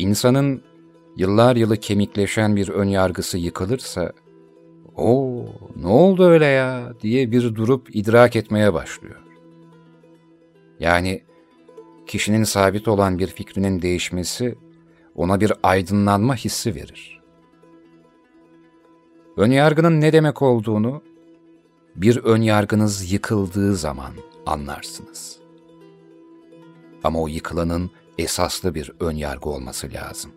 İnsanın yıllar yılı kemikleşen bir ön yargısı yıkılırsa, o ne oldu öyle ya diye bir durup idrak etmeye başlıyor. Yani kişinin sabit olan bir fikrinin değişmesi ona bir aydınlanma hissi verir. Önyargının ne demek olduğunu bir önyargınız yıkıldığı zaman anlarsınız. Ama o yıkılanın esaslı bir önyargı olması lazım.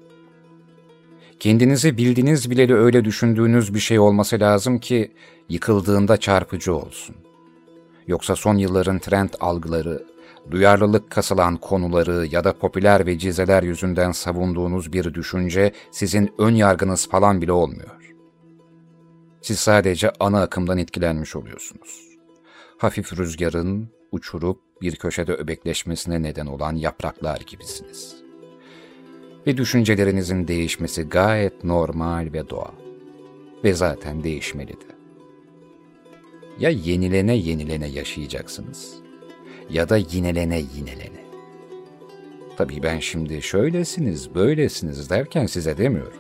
Kendinizi bildiğiniz bileli öyle düşündüğünüz bir şey olması lazım ki yıkıldığında çarpıcı olsun. Yoksa son yılların trend algıları, duyarlılık kasılan konuları ya da popüler ve cizeler yüzünden savunduğunuz bir düşünce sizin ön yargınız falan bile olmuyor. Siz sadece ana akımdan etkilenmiş oluyorsunuz. Hafif rüzgarın uçurup bir köşede öbekleşmesine neden olan yapraklar gibisiniz. Ve düşüncelerinizin değişmesi gayet normal ve doğal. Ve zaten değişmeli de. Ya yenilene yenilene yaşayacaksınız ya da yinelene yinelene. Tabii ben şimdi şöylesiniz, böylesiniz derken size demiyorum.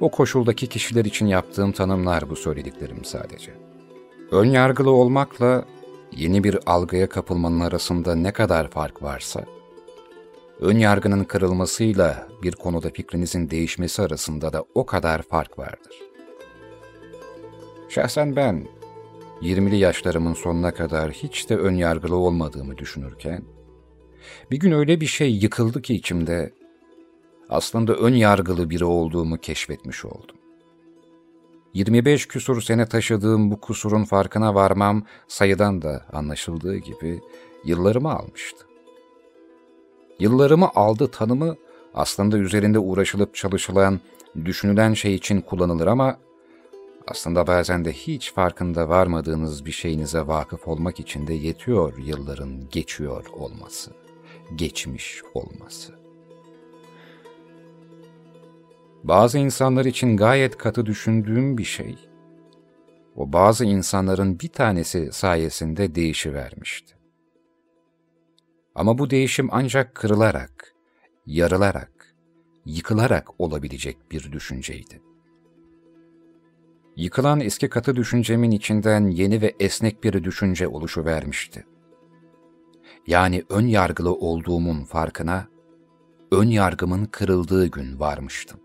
O koşuldaki kişiler için yaptığım tanımlar bu söylediklerim sadece. Ön yargılı olmakla yeni bir algıya kapılmanın arasında ne kadar fark varsa, ön yargının kırılmasıyla bir konuda fikrinizin değişmesi arasında da o kadar fark vardır. Şahsen ben 20'li yaşlarımın sonuna kadar hiç de ön yargılı olmadığımı düşünürken, bir gün öyle bir şey yıkıldı ki içimde, aslında ön yargılı biri olduğumu keşfetmiş oldum. 25 küsur sene taşıdığım bu kusurun farkına varmam sayıdan da anlaşıldığı gibi yıllarımı almıştı. Yıllarımı aldı tanımı aslında üzerinde uğraşılıp çalışılan, düşünülen şey için kullanılır ama aslında bazen de hiç farkında varmadığınız bir şeyinize vakıf olmak için de yetiyor yılların geçiyor olması, geçmiş olması. Bazı insanlar için gayet katı düşündüğüm bir şey, o bazı insanların bir tanesi sayesinde değişivermişti. Ama bu değişim ancak kırılarak, yarılarak, yıkılarak olabilecek bir düşünceydi. Yıkılan eski katı düşüncemin içinden yeni ve esnek bir düşünce oluşuvermişti. Yani ön yargılı olduğumun farkına, ön yargımın kırıldığı gün varmıştım.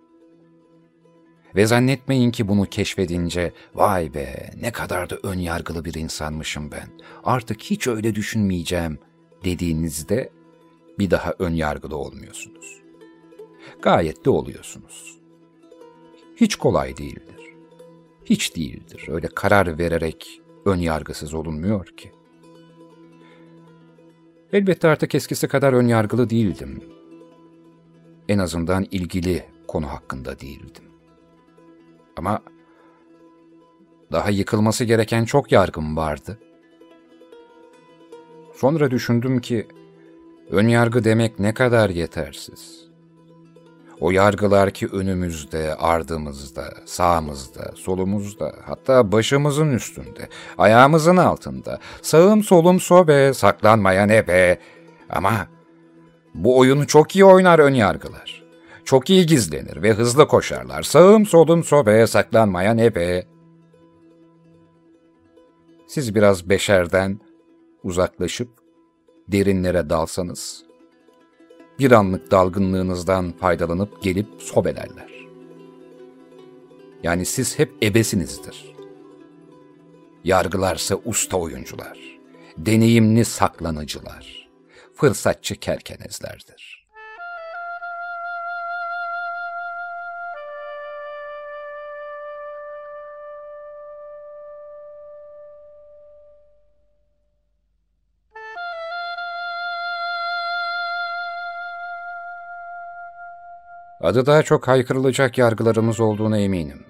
Ve zannetmeyin ki bunu keşfedince, vay be ne kadar da ön yargılı bir insanmışım ben, artık hiç öyle düşünmeyeceğim dediğinizde bir daha ön yargılı olmuyorsunuz. Gayet de oluyorsunuz. Hiç kolay değildir. Hiç değildir. Öyle karar vererek ön yargısız olunmuyor ki. Elbette artık eskisi kadar ön yargılı değildim. En azından ilgili konu hakkında değildim. Ama daha yıkılması gereken çok yargım vardı. Sonra düşündüm ki, ön yargı demek ne kadar yetersiz. O yargılar ki önümüzde, ardımızda, sağımızda, solumuzda, hatta başımızın üstünde, ayağımızın altında, sağım solum sobe, saklanmaya ne be. Ama bu oyunu çok iyi oynar ön yargılar. Çok iyi gizlenir ve hızlı koşarlar. Sağım solum sobe, saklanmaya ne be. Siz biraz beşerden uzaklaşıp derinlere dalsanız, bir anlık dalgınlığınızdan faydalanıp gelip sobelerler. Yani siz hep ebesinizdir. Yargılarsa usta oyuncular, deneyimli saklanıcılar, fırsatçı kerkenezlerdir. Adı daha çok haykırılacak yargılarımız olduğuna eminim.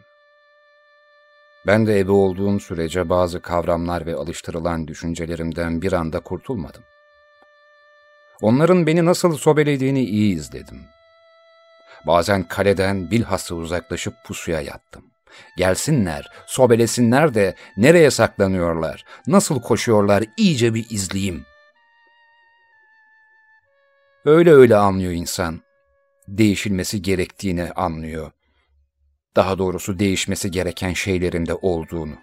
Ben de ebe olduğum sürece bazı kavramlar ve alıştırılan düşüncelerimden bir anda kurtulmadım. Onların beni nasıl sobelediğini iyi izledim. Bazen kaleden bilhassa uzaklaşıp pusuya yattım. Gelsinler, sobelesinler de nereye saklanıyorlar, nasıl koşuyorlar iyice bir izleyeyim. Öyle öyle anlıyor insan değişilmesi gerektiğini anlıyor. Daha doğrusu değişmesi gereken şeylerin de olduğunu.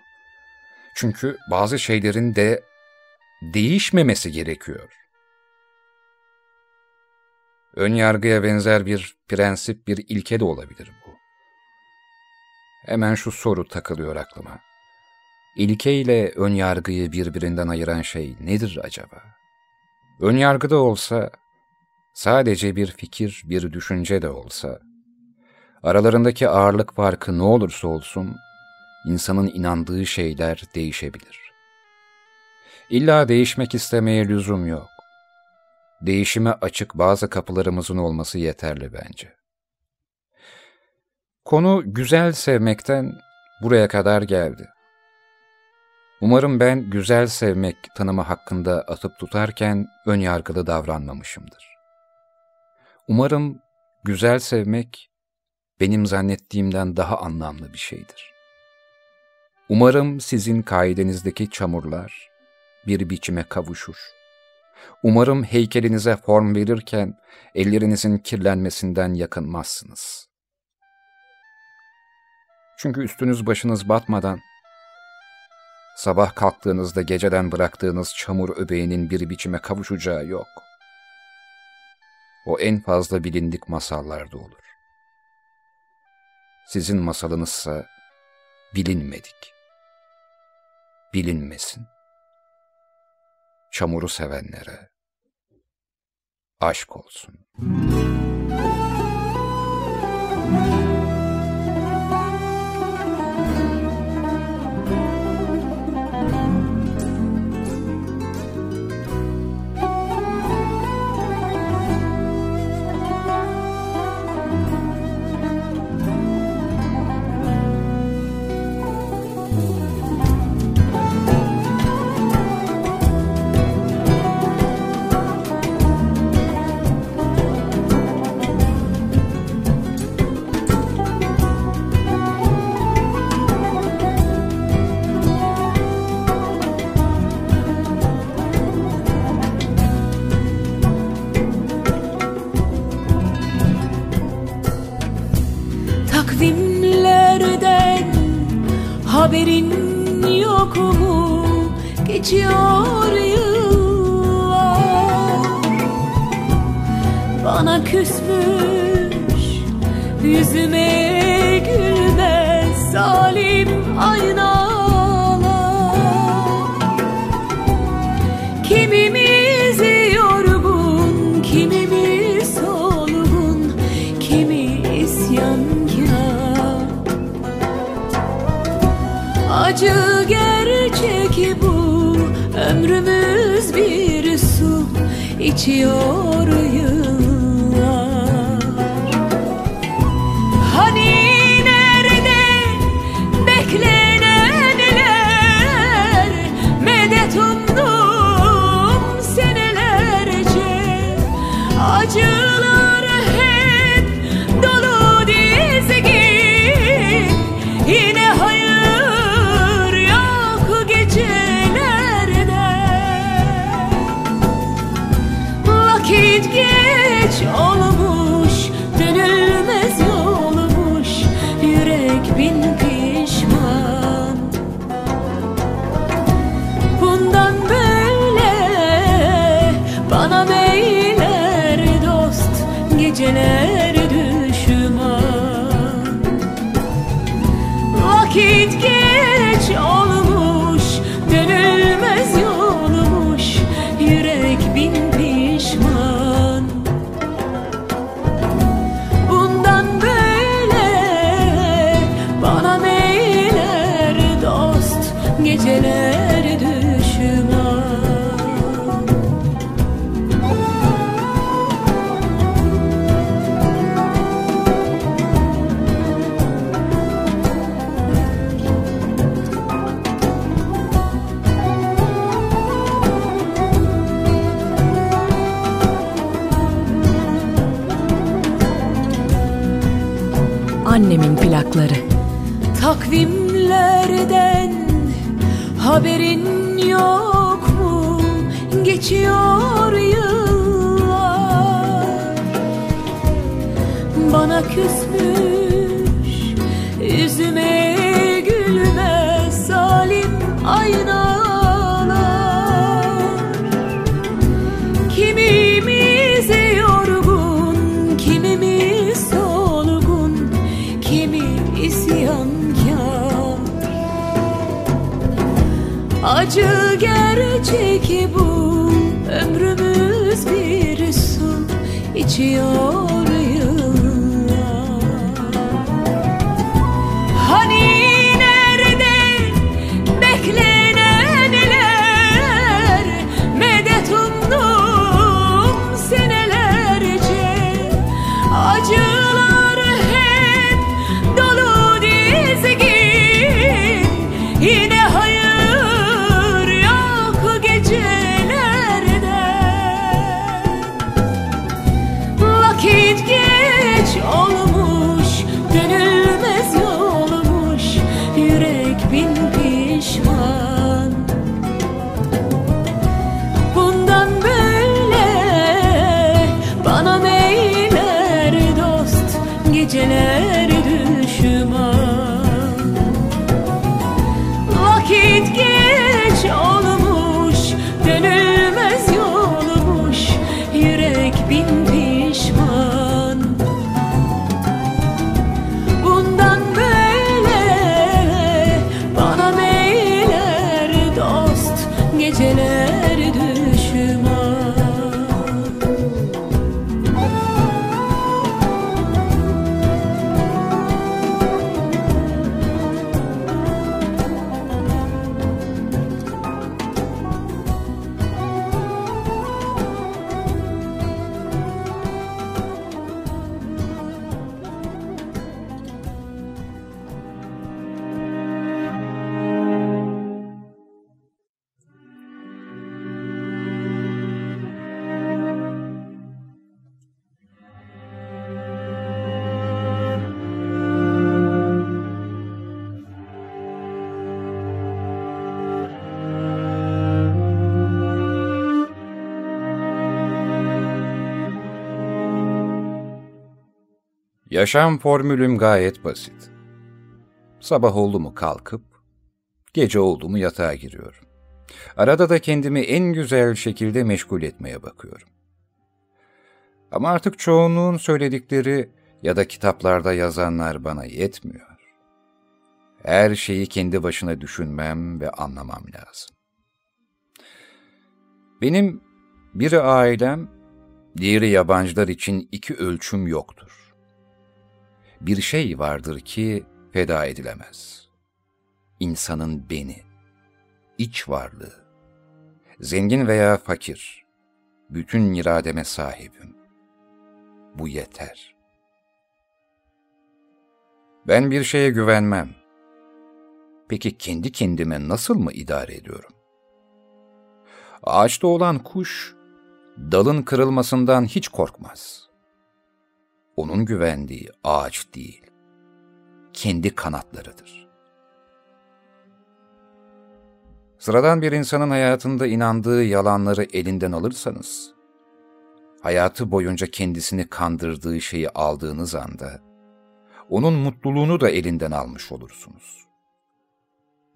Çünkü bazı şeylerin de değişmemesi gerekiyor. Ön yargıya benzer bir prensip, bir ilke de olabilir bu. Hemen şu soru takılıyor aklıma. İlke ile ön yargıyı birbirinden ayıran şey nedir acaba? Ön yargı da olsa, sadece bir fikir, bir düşünce de olsa, aralarındaki ağırlık farkı ne olursa olsun, insanın inandığı şeyler değişebilir. İlla değişmek istemeye lüzum yok. Değişime açık bazı kapılarımızın olması yeterli bence. Konu güzel sevmekten buraya kadar geldi. Umarım ben güzel sevmek tanımı hakkında atıp tutarken ön yargılı davranmamışımdır. Umarım güzel sevmek benim zannettiğimden daha anlamlı bir şeydir. Umarım sizin kaidenizdeki çamurlar bir biçime kavuşur. Umarım heykelinize form verirken ellerinizin kirlenmesinden yakınmazsınız. Çünkü üstünüz başınız batmadan, sabah kalktığınızda geceden bıraktığınız çamur öbeğinin bir biçime kavuşacağı yok. O en fazla bilindik masallarda olur. Sizin masalınızsa bilinmedik. Bilinmesin. Çamuru sevenlere aşk olsun. haberin zalim aynalar. Kimimiz yorgun kimimiz solgun kimi isyankar acı gerçek bu ömrümüz bir su içiyor yıllar Yaşam formülüm gayet basit. Sabah oldu mu kalkıp, gece oldu mu yatağa giriyorum. Arada da kendimi en güzel şekilde meşgul etmeye bakıyorum. Ama artık çoğunluğun söyledikleri ya da kitaplarda yazanlar bana yetmiyor. Her şeyi kendi başına düşünmem ve anlamam lazım. Benim biri ailem, diğeri yabancılar için iki ölçüm yoktur. Bir şey vardır ki feda edilemez. İnsanın beni, iç varlığı, zengin veya fakir, bütün irademe sahibim. Bu yeter. Ben bir şeye güvenmem. Peki kendi kendime nasıl mı idare ediyorum? Ağaçta olan kuş, dalın kırılmasından hiç korkmaz. Onun güvendiği ağaç değil, kendi kanatlarıdır. Sıradan bir insanın hayatında inandığı yalanları elinden alırsanız, hayatı boyunca kendisini kandırdığı şeyi aldığınız anda, onun mutluluğunu da elinden almış olursunuz.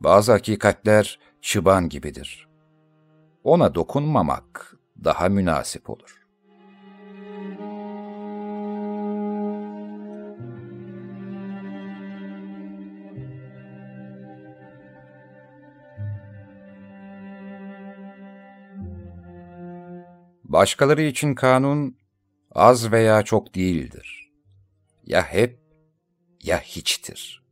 Bazı hakikatler çıban gibidir. Ona dokunmamak daha münasip olur. Başkaları için kanun az veya çok değildir. Ya hep ya hiçtir.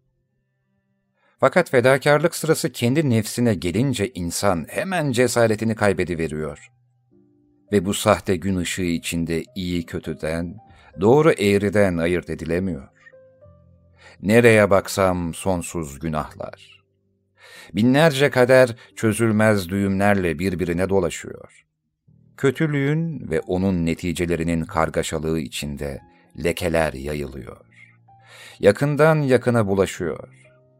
Fakat fedakarlık sırası kendi nefsine gelince insan hemen cesaretini kaybediveriyor. Ve bu sahte gün ışığı içinde iyi kötüden, doğru eğriden ayırt edilemiyor. Nereye baksam sonsuz günahlar. Binlerce kader çözülmez düğümlerle birbirine dolaşıyor. Kötülüğün ve onun neticelerinin kargaşalığı içinde lekeler yayılıyor. Yakından yakına bulaşıyor.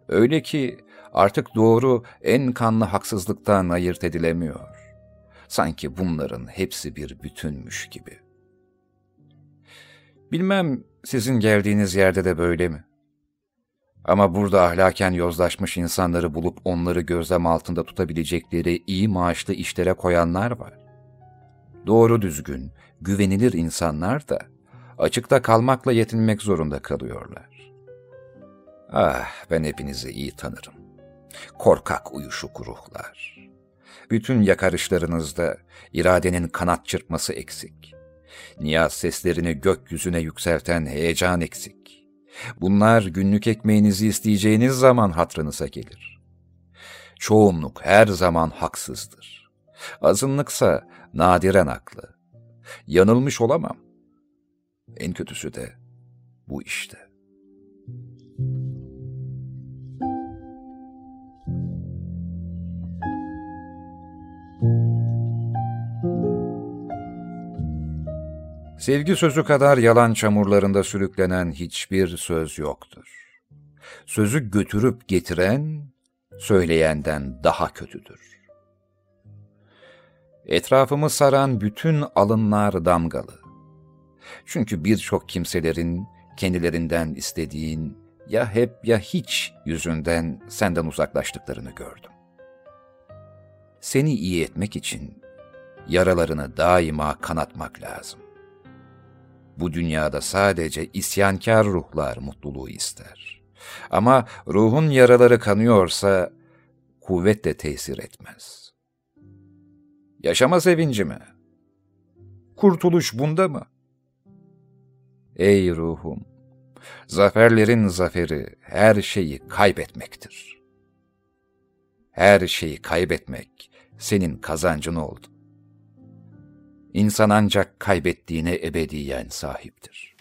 Öyle ki artık doğru en kanlı haksızlıktan ayırt edilemiyor. Sanki bunların hepsi bir bütünmüş gibi. Bilmem Sizin geldiğiniz yerde de böyle mi? Ama burada ahlaken yozlaşmış insanları bulup onları gözlem altında tutabilecekleri iyi maaşlı işlere koyanlar var. Doğru düzgün, güvenilir insanlar da açıkta kalmakla yetinmek zorunda kalıyorlar. Ah, ben hepinizi iyi tanırım. Korkak uyuşuk ruhlar. Bütün yakarışlarınızda iradenin kanat çırpması eksik. Niyaz seslerini gökyüzüne yükselten heyecan eksik. Bunlar günlük ekmeğinizi isteyeceğiniz zaman hatrınıza gelir. Çoğunluk her zaman haksızdır. Azınlıksa nadiren haklı. Yanılmış olamam. En kötüsü de bu işte. Sevgi sözü kadar yalan çamurlarında sürüklenen hiçbir söz yoktur. Sözü götürüp getiren, söyleyenden daha kötüdür. Etrafımı saran bütün alınlar damgalı. Çünkü birçok kimselerin kendilerinden istediğin ya hep ya hiç yüzünden senden uzaklaştıklarını gördüm. Seni iyi etmek için yaralarını daima kanatmak lazım. Bu dünyada sadece isyankar ruhlar mutluluğu ister. Ama ruhun yaraları kanıyorsa kuvvet de tesir etmez. Yaşama sevinci mi? Kurtuluş bunda mı? Ey ruhum! Zaferlerin zaferi her şeyi kaybetmektir. Her şeyi kaybetmek senin kazancın oldu. İnsan ancak kaybettiğine ebediyen sahiptir.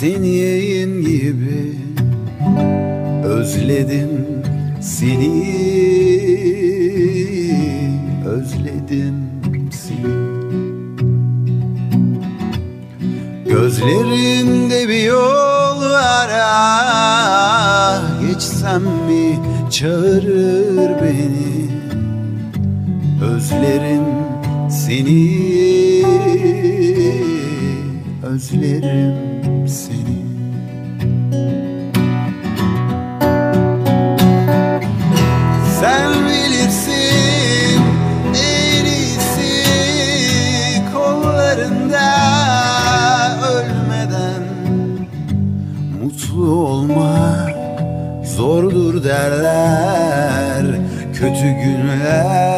Seni gibi Özledim seni. Özledim seni. Gözlerinde bir yol var ah Geçsem mi çağırır beni? Özlerim seni Özlerim derler. Kötü günler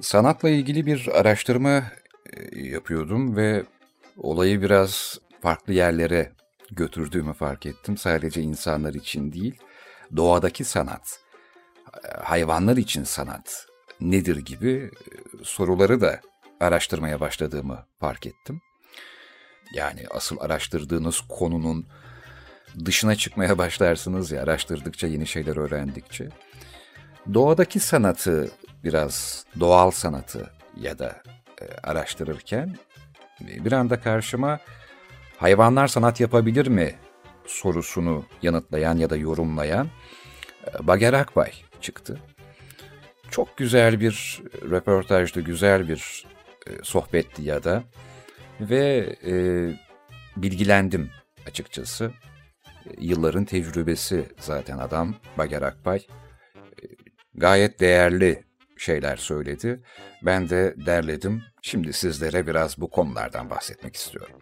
Sanatla ilgili bir araştırma e, yapıyordum ve olayı biraz farklı yerlere götürdüğümü fark ettim. Sadece insanlar için değil, doğadaki sanat, e, hayvanlar için sanat nedir gibi e, soruları da araştırmaya başladığımı fark ettim. Yani asıl araştırdığınız konunun dışına çıkmaya başlarsınız ya araştırdıkça yeni şeyler öğrendikçe. Doğadaki sanatı biraz doğal sanatı ya da e, araştırırken e, bir anda karşıma hayvanlar sanat yapabilir mi sorusunu yanıtlayan ya da yorumlayan e, Bager Akbay çıktı. Çok güzel bir röportajdı, güzel bir e, sohbetti ya da ve e, bilgilendim açıkçası. Yılların tecrübesi zaten adam Bager Akbay. Gayet değerli şeyler söyledi. Ben de derledim. Şimdi sizlere biraz bu konulardan bahsetmek istiyorum.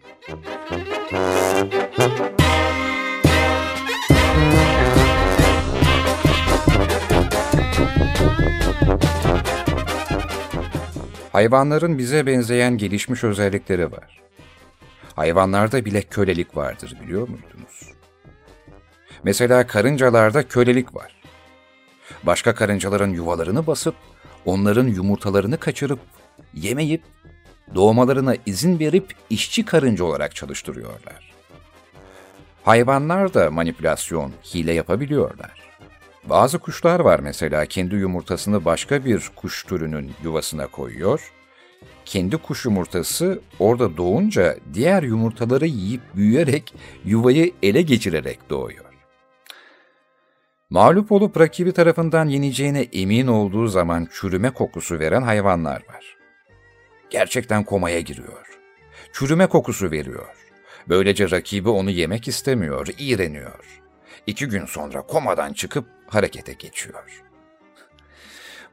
Hayvanların bize benzeyen gelişmiş özellikleri var. Hayvanlarda bile kölelik vardır biliyor muydunuz? Mesela karıncalarda kölelik var. Başka karıncaların yuvalarını basıp onların yumurtalarını kaçırıp, yemeyip, doğmalarına izin verip işçi karınca olarak çalıştırıyorlar. Hayvanlar da manipülasyon, hile yapabiliyorlar. Bazı kuşlar var mesela kendi yumurtasını başka bir kuş türünün yuvasına koyuyor. Kendi kuş yumurtası orada doğunca diğer yumurtaları yiyip büyüyerek yuvayı ele geçirerek doğuyor. Mağlup olup rakibi tarafından yeneceğine emin olduğu zaman çürüme kokusu veren hayvanlar var. Gerçekten komaya giriyor. Çürüme kokusu veriyor. Böylece rakibi onu yemek istemiyor, iğreniyor. İki gün sonra komadan çıkıp harekete geçiyor.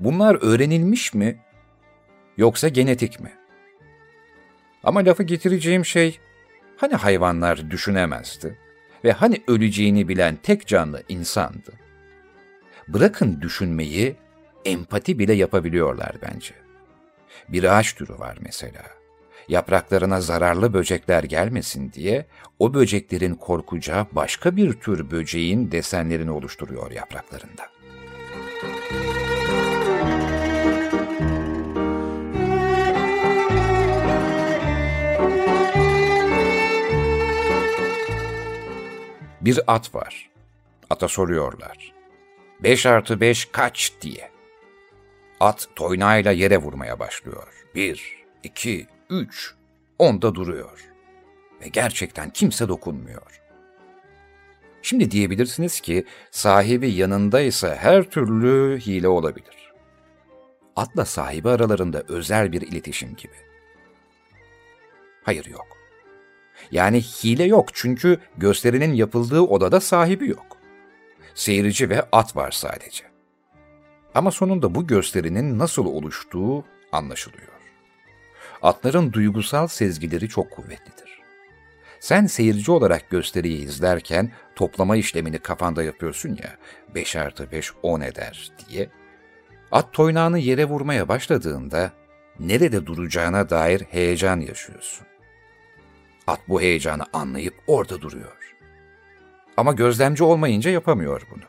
Bunlar öğrenilmiş mi yoksa genetik mi? Ama lafı getireceğim şey, hani hayvanlar düşünemezdi ve hani öleceğini bilen tek canlı insandı? Bırakın düşünmeyi, empati bile yapabiliyorlar bence. Bir ağaç türü var mesela. Yapraklarına zararlı böcekler gelmesin diye o böceklerin korkacağı başka bir tür böceğin desenlerini oluşturuyor yapraklarında. Bir at var. Ata soruyorlar. Beş artı beş kaç diye. At toynağıyla yere vurmaya başlıyor. Bir, iki, üç, onda duruyor. Ve gerçekten kimse dokunmuyor. Şimdi diyebilirsiniz ki sahibi yanındaysa her türlü hile olabilir. Atla sahibi aralarında özel bir iletişim gibi. Hayır yok. Yani hile yok çünkü gösterinin yapıldığı odada sahibi yok. Seyirci ve at var sadece. Ama sonunda bu gösterinin nasıl oluştuğu anlaşılıyor. Atların duygusal sezgileri çok kuvvetlidir. Sen seyirci olarak gösteriyi izlerken toplama işlemini kafanda yapıyorsun ya, 5 artı 5 10 eder diye. At toynağını yere vurmaya başladığında nerede duracağına dair heyecan yaşıyorsun. At bu heyecanı anlayıp orada duruyor. Ama gözlemci olmayınca yapamıyor bunu.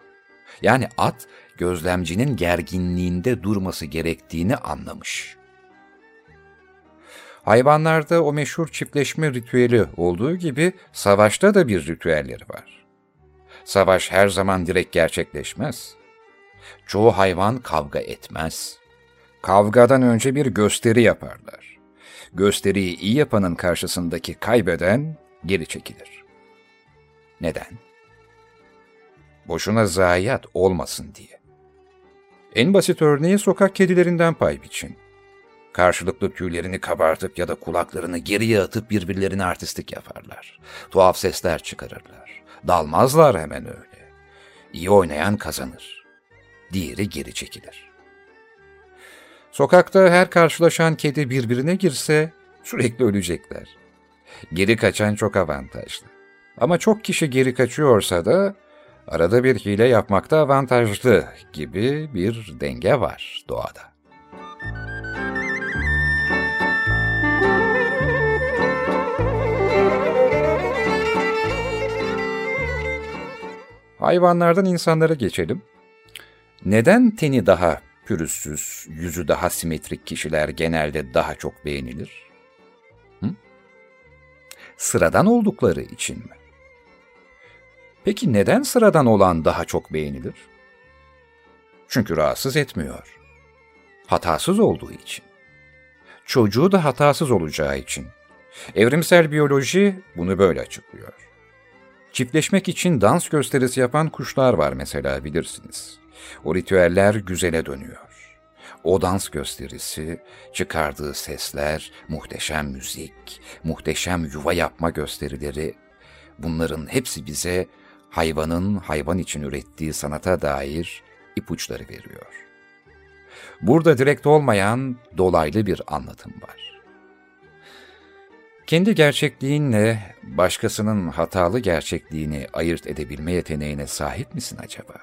Yani at gözlemcinin gerginliğinde durması gerektiğini anlamış. Hayvanlarda o meşhur çiftleşme ritüeli olduğu gibi savaşta da bir ritüelleri var. Savaş her zaman direkt gerçekleşmez. Çoğu hayvan kavga etmez. Kavgadan önce bir gösteri yaparlar. Gösteriyi iyi yapanın karşısındaki kaybeden geri çekilir. Neden? Boşuna zayiat olmasın diye. En basit örneği sokak kedilerinden pay biçin. Karşılıklı tüylerini kabartıp ya da kulaklarını geriye atıp birbirlerine artistik yaparlar. Tuhaf sesler çıkarırlar. Dalmazlar hemen öyle. İyi oynayan kazanır. Diğeri geri çekilir. Sokakta her karşılaşan kedi birbirine girse sürekli ölecekler. Geri kaçan çok avantajlı. Ama çok kişi geri kaçıyorsa da arada bir hile yapmakta avantajlı gibi bir denge var doğada. Hayvanlardan insanlara geçelim. Neden teni daha pürüzsüz, yüzü daha simetrik kişiler genelde daha çok beğenilir? Hı? Sıradan oldukları için mi? Peki neden sıradan olan daha çok beğenilir? Çünkü rahatsız etmiyor. Hatasız olduğu için. Çocuğu da hatasız olacağı için. Evrimsel biyoloji bunu böyle açıklıyor. Çiftleşmek için dans gösterisi yapan kuşlar var mesela bilirsiniz. O ritüeller güzele dönüyor. O dans gösterisi, çıkardığı sesler, muhteşem müzik, muhteşem yuva yapma gösterileri, bunların hepsi bize hayvanın hayvan için ürettiği sanata dair ipuçları veriyor. Burada direkt olmayan dolaylı bir anlatım var. Kendi gerçekliğinle başkasının hatalı gerçekliğini ayırt edebilme yeteneğine sahip misin acaba?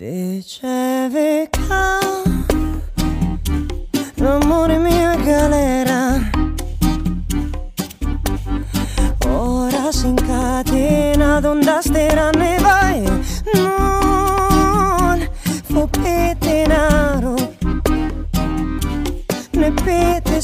L'amore amor en mi galera. Horas incatenate ondas della neve non fo petenaro ne pete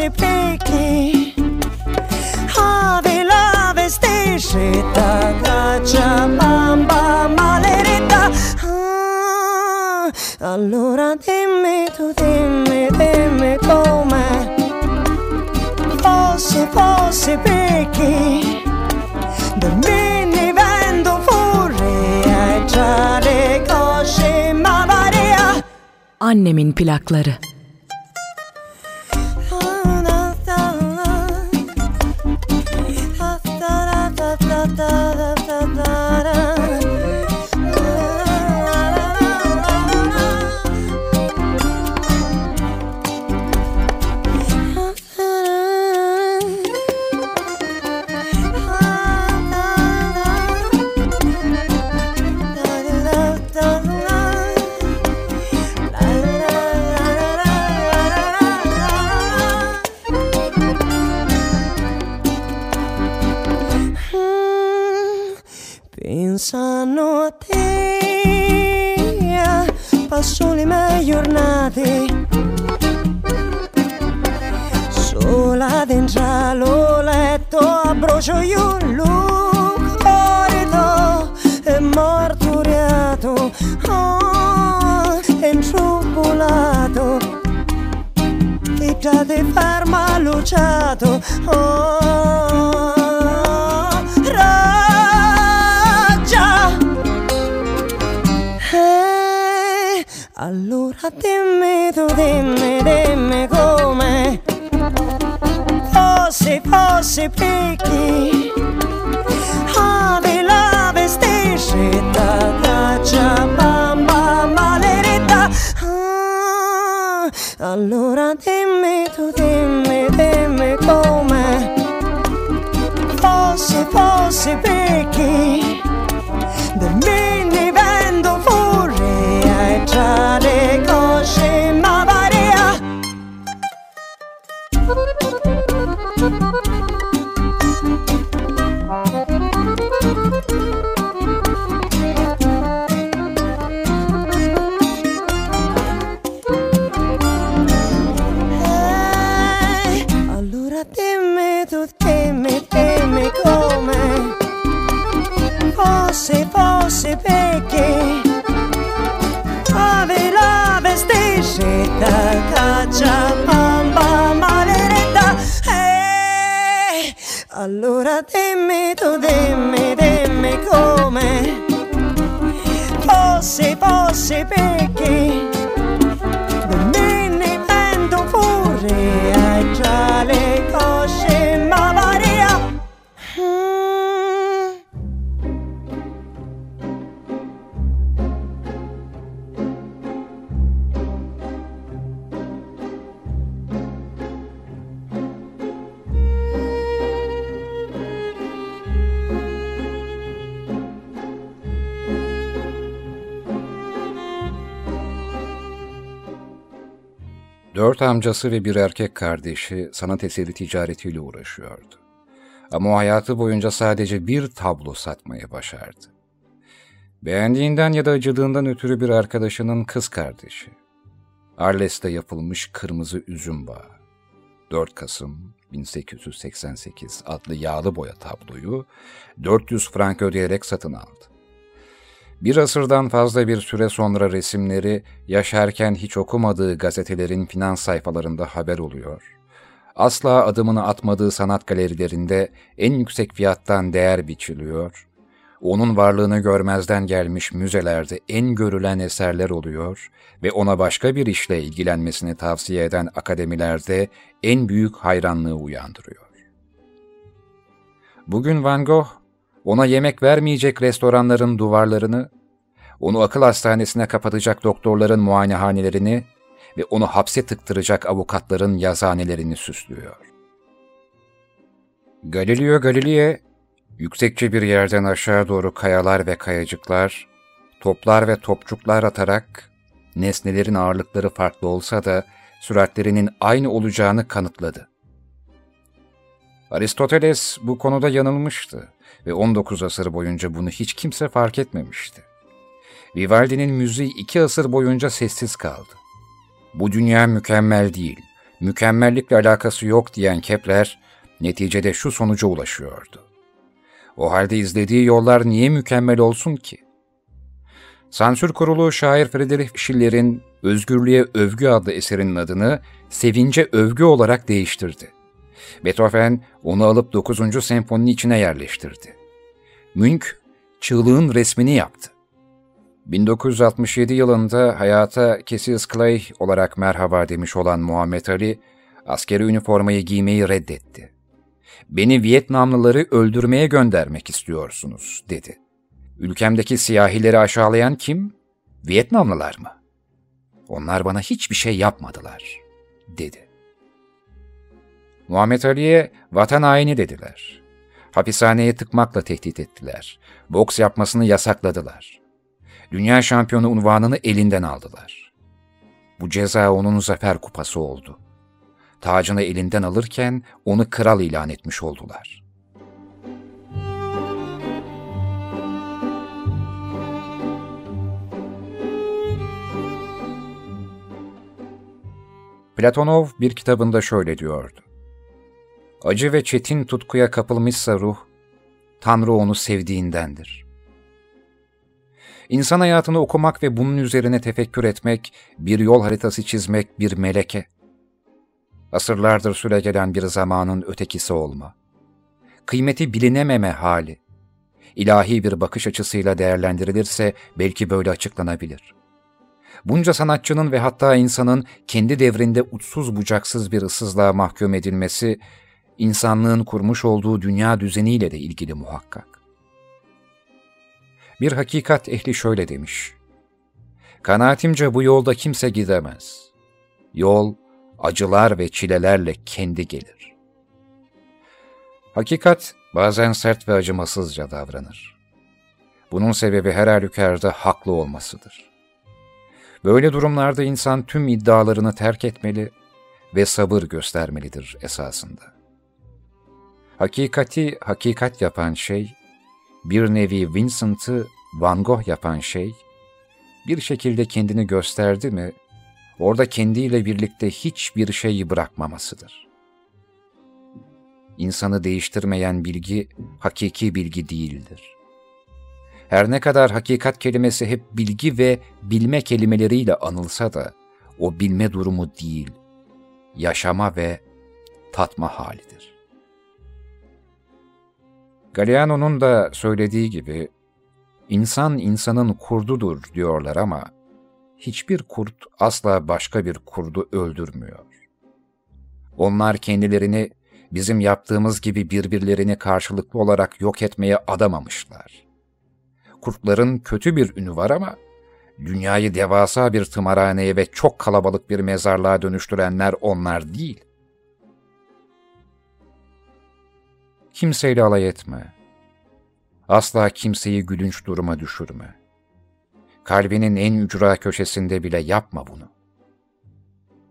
fossi picchi Ave la vestiscita Caccia bamba maledetta ah, Allora dimmi tu, dimmi, dimmi come Fossi, fossi picchi Dormini vendo furia e giare cosce ma marea Annemin plakları. Allora dimmi tu, dimmi, dimmi come. Fosse, fosse perché allora dimmi tu, dimmi, dimmi come. Fosse, fosse perché Dört amcası ve bir erkek kardeşi sanat eseri ticaretiyle uğraşıyordu. Ama o hayatı boyunca sadece bir tablo satmayı başardı. Beğendiğinden ya da acıdığından ötürü bir arkadaşının kız kardeşi. Arles'te yapılmış Kırmızı Üzüm Bağı. 4 Kasım 1888 adlı yağlı boya tabloyu 400 frank ödeyerek satın aldı. Bir asırdan fazla bir süre sonra resimleri yaşarken hiç okumadığı gazetelerin finans sayfalarında haber oluyor. Asla adımını atmadığı sanat galerilerinde en yüksek fiyattan değer biçiliyor. Onun varlığını görmezden gelmiş müzelerde en görülen eserler oluyor ve ona başka bir işle ilgilenmesini tavsiye eden akademilerde en büyük hayranlığı uyandırıyor. Bugün Van Gogh, ona yemek vermeyecek restoranların duvarlarını, onu akıl hastanesine kapatacak doktorların muayenehanelerini ve onu hapse tıktıracak avukatların yazhanelerini süslüyor. Galileo Galilei, yüksekçe bir yerden aşağı doğru kayalar ve kayacıklar, toplar ve topçuklar atarak, nesnelerin ağırlıkları farklı olsa da süratlerinin aynı olacağını kanıtladı. Aristoteles bu konuda yanılmıştı ve 19 asır boyunca bunu hiç kimse fark etmemişti. Vivaldi'nin müziği iki asır boyunca sessiz kaldı. Bu dünya mükemmel değil, mükemmellikle alakası yok diyen Kepler, neticede şu sonuca ulaşıyordu. O halde izlediği yollar niye mükemmel olsun ki? Sansür kurulu şair Friedrich Schiller'in Özgürlüğe Övgü adlı eserinin adını Sevince Övgü olarak değiştirdi. Beethoven onu alıp 9. senfoninin içine yerleştirdi. Münch, çığlığın resmini yaptı. 1967 yılında hayata Cassius Clay olarak merhaba demiş olan Muhammed Ali, askeri üniformayı giymeyi reddetti. Beni Vietnamlıları öldürmeye göndermek istiyorsunuz, dedi. Ülkemdeki siyahileri aşağılayan kim? Vietnamlılar mı? Onlar bana hiçbir şey yapmadılar, dedi. Muhammed Ali'ye vatan haini dediler. Hapishaneye tıkmakla tehdit ettiler. Boks yapmasını yasakladılar. Dünya şampiyonu unvanını elinden aldılar. Bu ceza onun zafer kupası oldu. Tacını elinden alırken onu kral ilan etmiş oldular. Platonov bir kitabında şöyle diyordu. Acı ve çetin tutkuya kapılmışsa ruh, Tanrı onu sevdiğindendir. İnsan hayatını okumak ve bunun üzerine tefekkür etmek, bir yol haritası çizmek bir meleke. Asırlardır süregelen bir zamanın ötekisi olma. Kıymeti bilinememe hali. İlahi bir bakış açısıyla değerlendirilirse belki böyle açıklanabilir. Bunca sanatçının ve hatta insanın kendi devrinde uçsuz bucaksız bir ıssızlığa mahkum edilmesi, insanlığın kurmuş olduğu dünya düzeniyle de ilgili muhakkak. Bir hakikat ehli şöyle demiş. Kanaatimce bu yolda kimse gidemez. Yol, acılar ve çilelerle kendi gelir. Hakikat bazen sert ve acımasızca davranır. Bunun sebebi her halükarda haklı olmasıdır. Böyle durumlarda insan tüm iddialarını terk etmeli ve sabır göstermelidir esasında. Hakikati hakikat yapan şey, bir nevi Vincent'ı Van Gogh yapan şey, bir şekilde kendini gösterdi mi, orada kendiyle birlikte hiçbir şeyi bırakmamasıdır. İnsanı değiştirmeyen bilgi, hakiki bilgi değildir. Her ne kadar hakikat kelimesi hep bilgi ve bilme kelimeleriyle anılsa da, o bilme durumu değil, yaşama ve tatma halidir. Galeano'nun da söylediği gibi, insan insanın kurdudur diyorlar ama, hiçbir kurt asla başka bir kurdu öldürmüyor. Onlar kendilerini bizim yaptığımız gibi birbirlerini karşılıklı olarak yok etmeye adamamışlar. Kurtların kötü bir ünü var ama, dünyayı devasa bir tımarhaneye ve çok kalabalık bir mezarlığa dönüştürenler onlar değil. Kimseyle alay etme. Asla kimseyi gülünç duruma düşürme. Kalbinin en ücra köşesinde bile yapma bunu.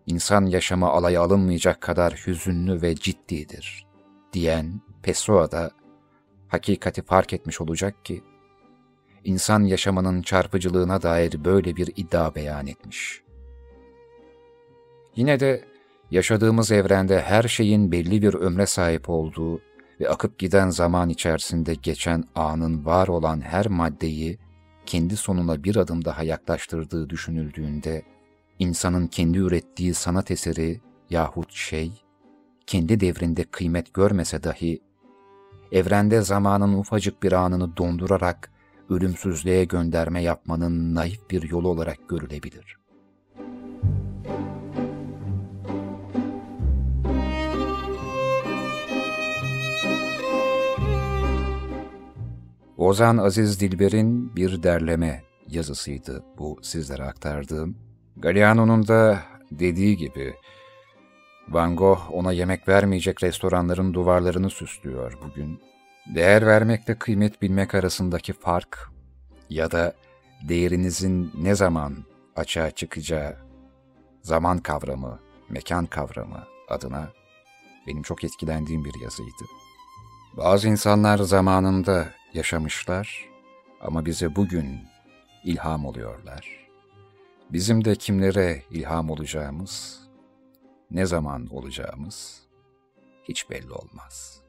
İnsan yaşamı alaya alınmayacak kadar hüzünlü ve ciddidir, diyen Pessoa da hakikati fark etmiş olacak ki, insan yaşamının çarpıcılığına dair böyle bir iddia beyan etmiş. Yine de yaşadığımız evrende her şeyin belli bir ömre sahip olduğu ve akıp giden zaman içerisinde geçen anın var olan her maddeyi kendi sonuna bir adım daha yaklaştırdığı düşünüldüğünde, insanın kendi ürettiği sanat eseri yahut şey, kendi devrinde kıymet görmese dahi, evrende zamanın ufacık bir anını dondurarak ölümsüzlüğe gönderme yapmanın naif bir yolu olarak görülebilir. Ozan Aziz Dilber'in bir derleme yazısıydı bu sizlere aktardığım. Galeano'nun da dediği gibi Van Gogh ona yemek vermeyecek restoranların duvarlarını süslüyor bugün. Değer vermekle kıymet bilmek arasındaki fark ya da değerinizin ne zaman açığa çıkacağı zaman kavramı, mekan kavramı adına benim çok etkilendiğim bir yazıydı. Bazı insanlar zamanında yaşamışlar ama bize bugün ilham oluyorlar. Bizim de kimlere ilham olacağımız, ne zaman olacağımız hiç belli olmaz.''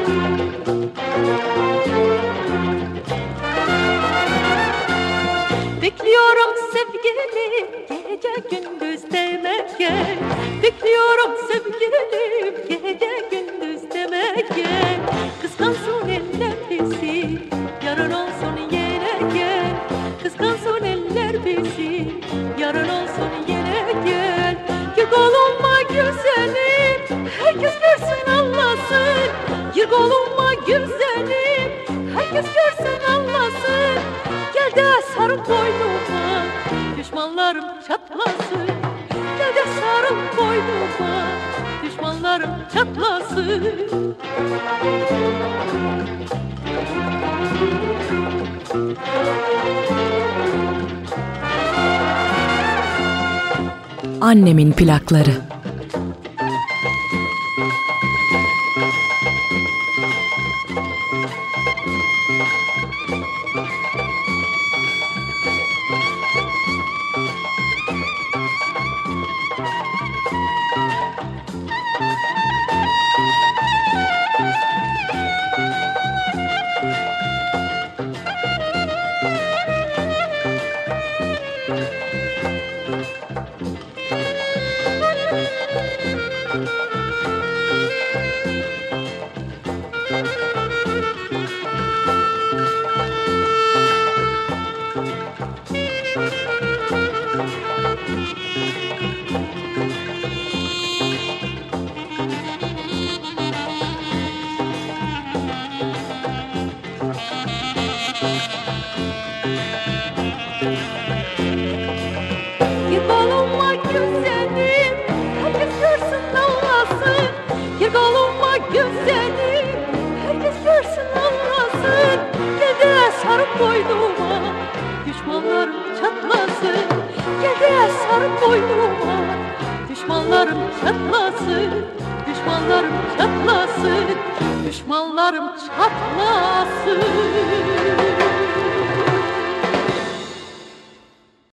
sevgilim Gece gündüz demek ye Bekliyorum sevgilim Gece gündüz demek ye Kıskansın eller bizi Yarın olsun yine gel. Kıskansın eller bizi Yarın olsun yine gel. Gül olma güzelim Herkes görsün anlasın. Yırg olma güzelim Herkes görsün anlasın. Gel de sarıl boynuma Düşmanlarım çatlasın. Gel de sarıl boynuma. Düşmanlarım çatlasın. Annemin plakları.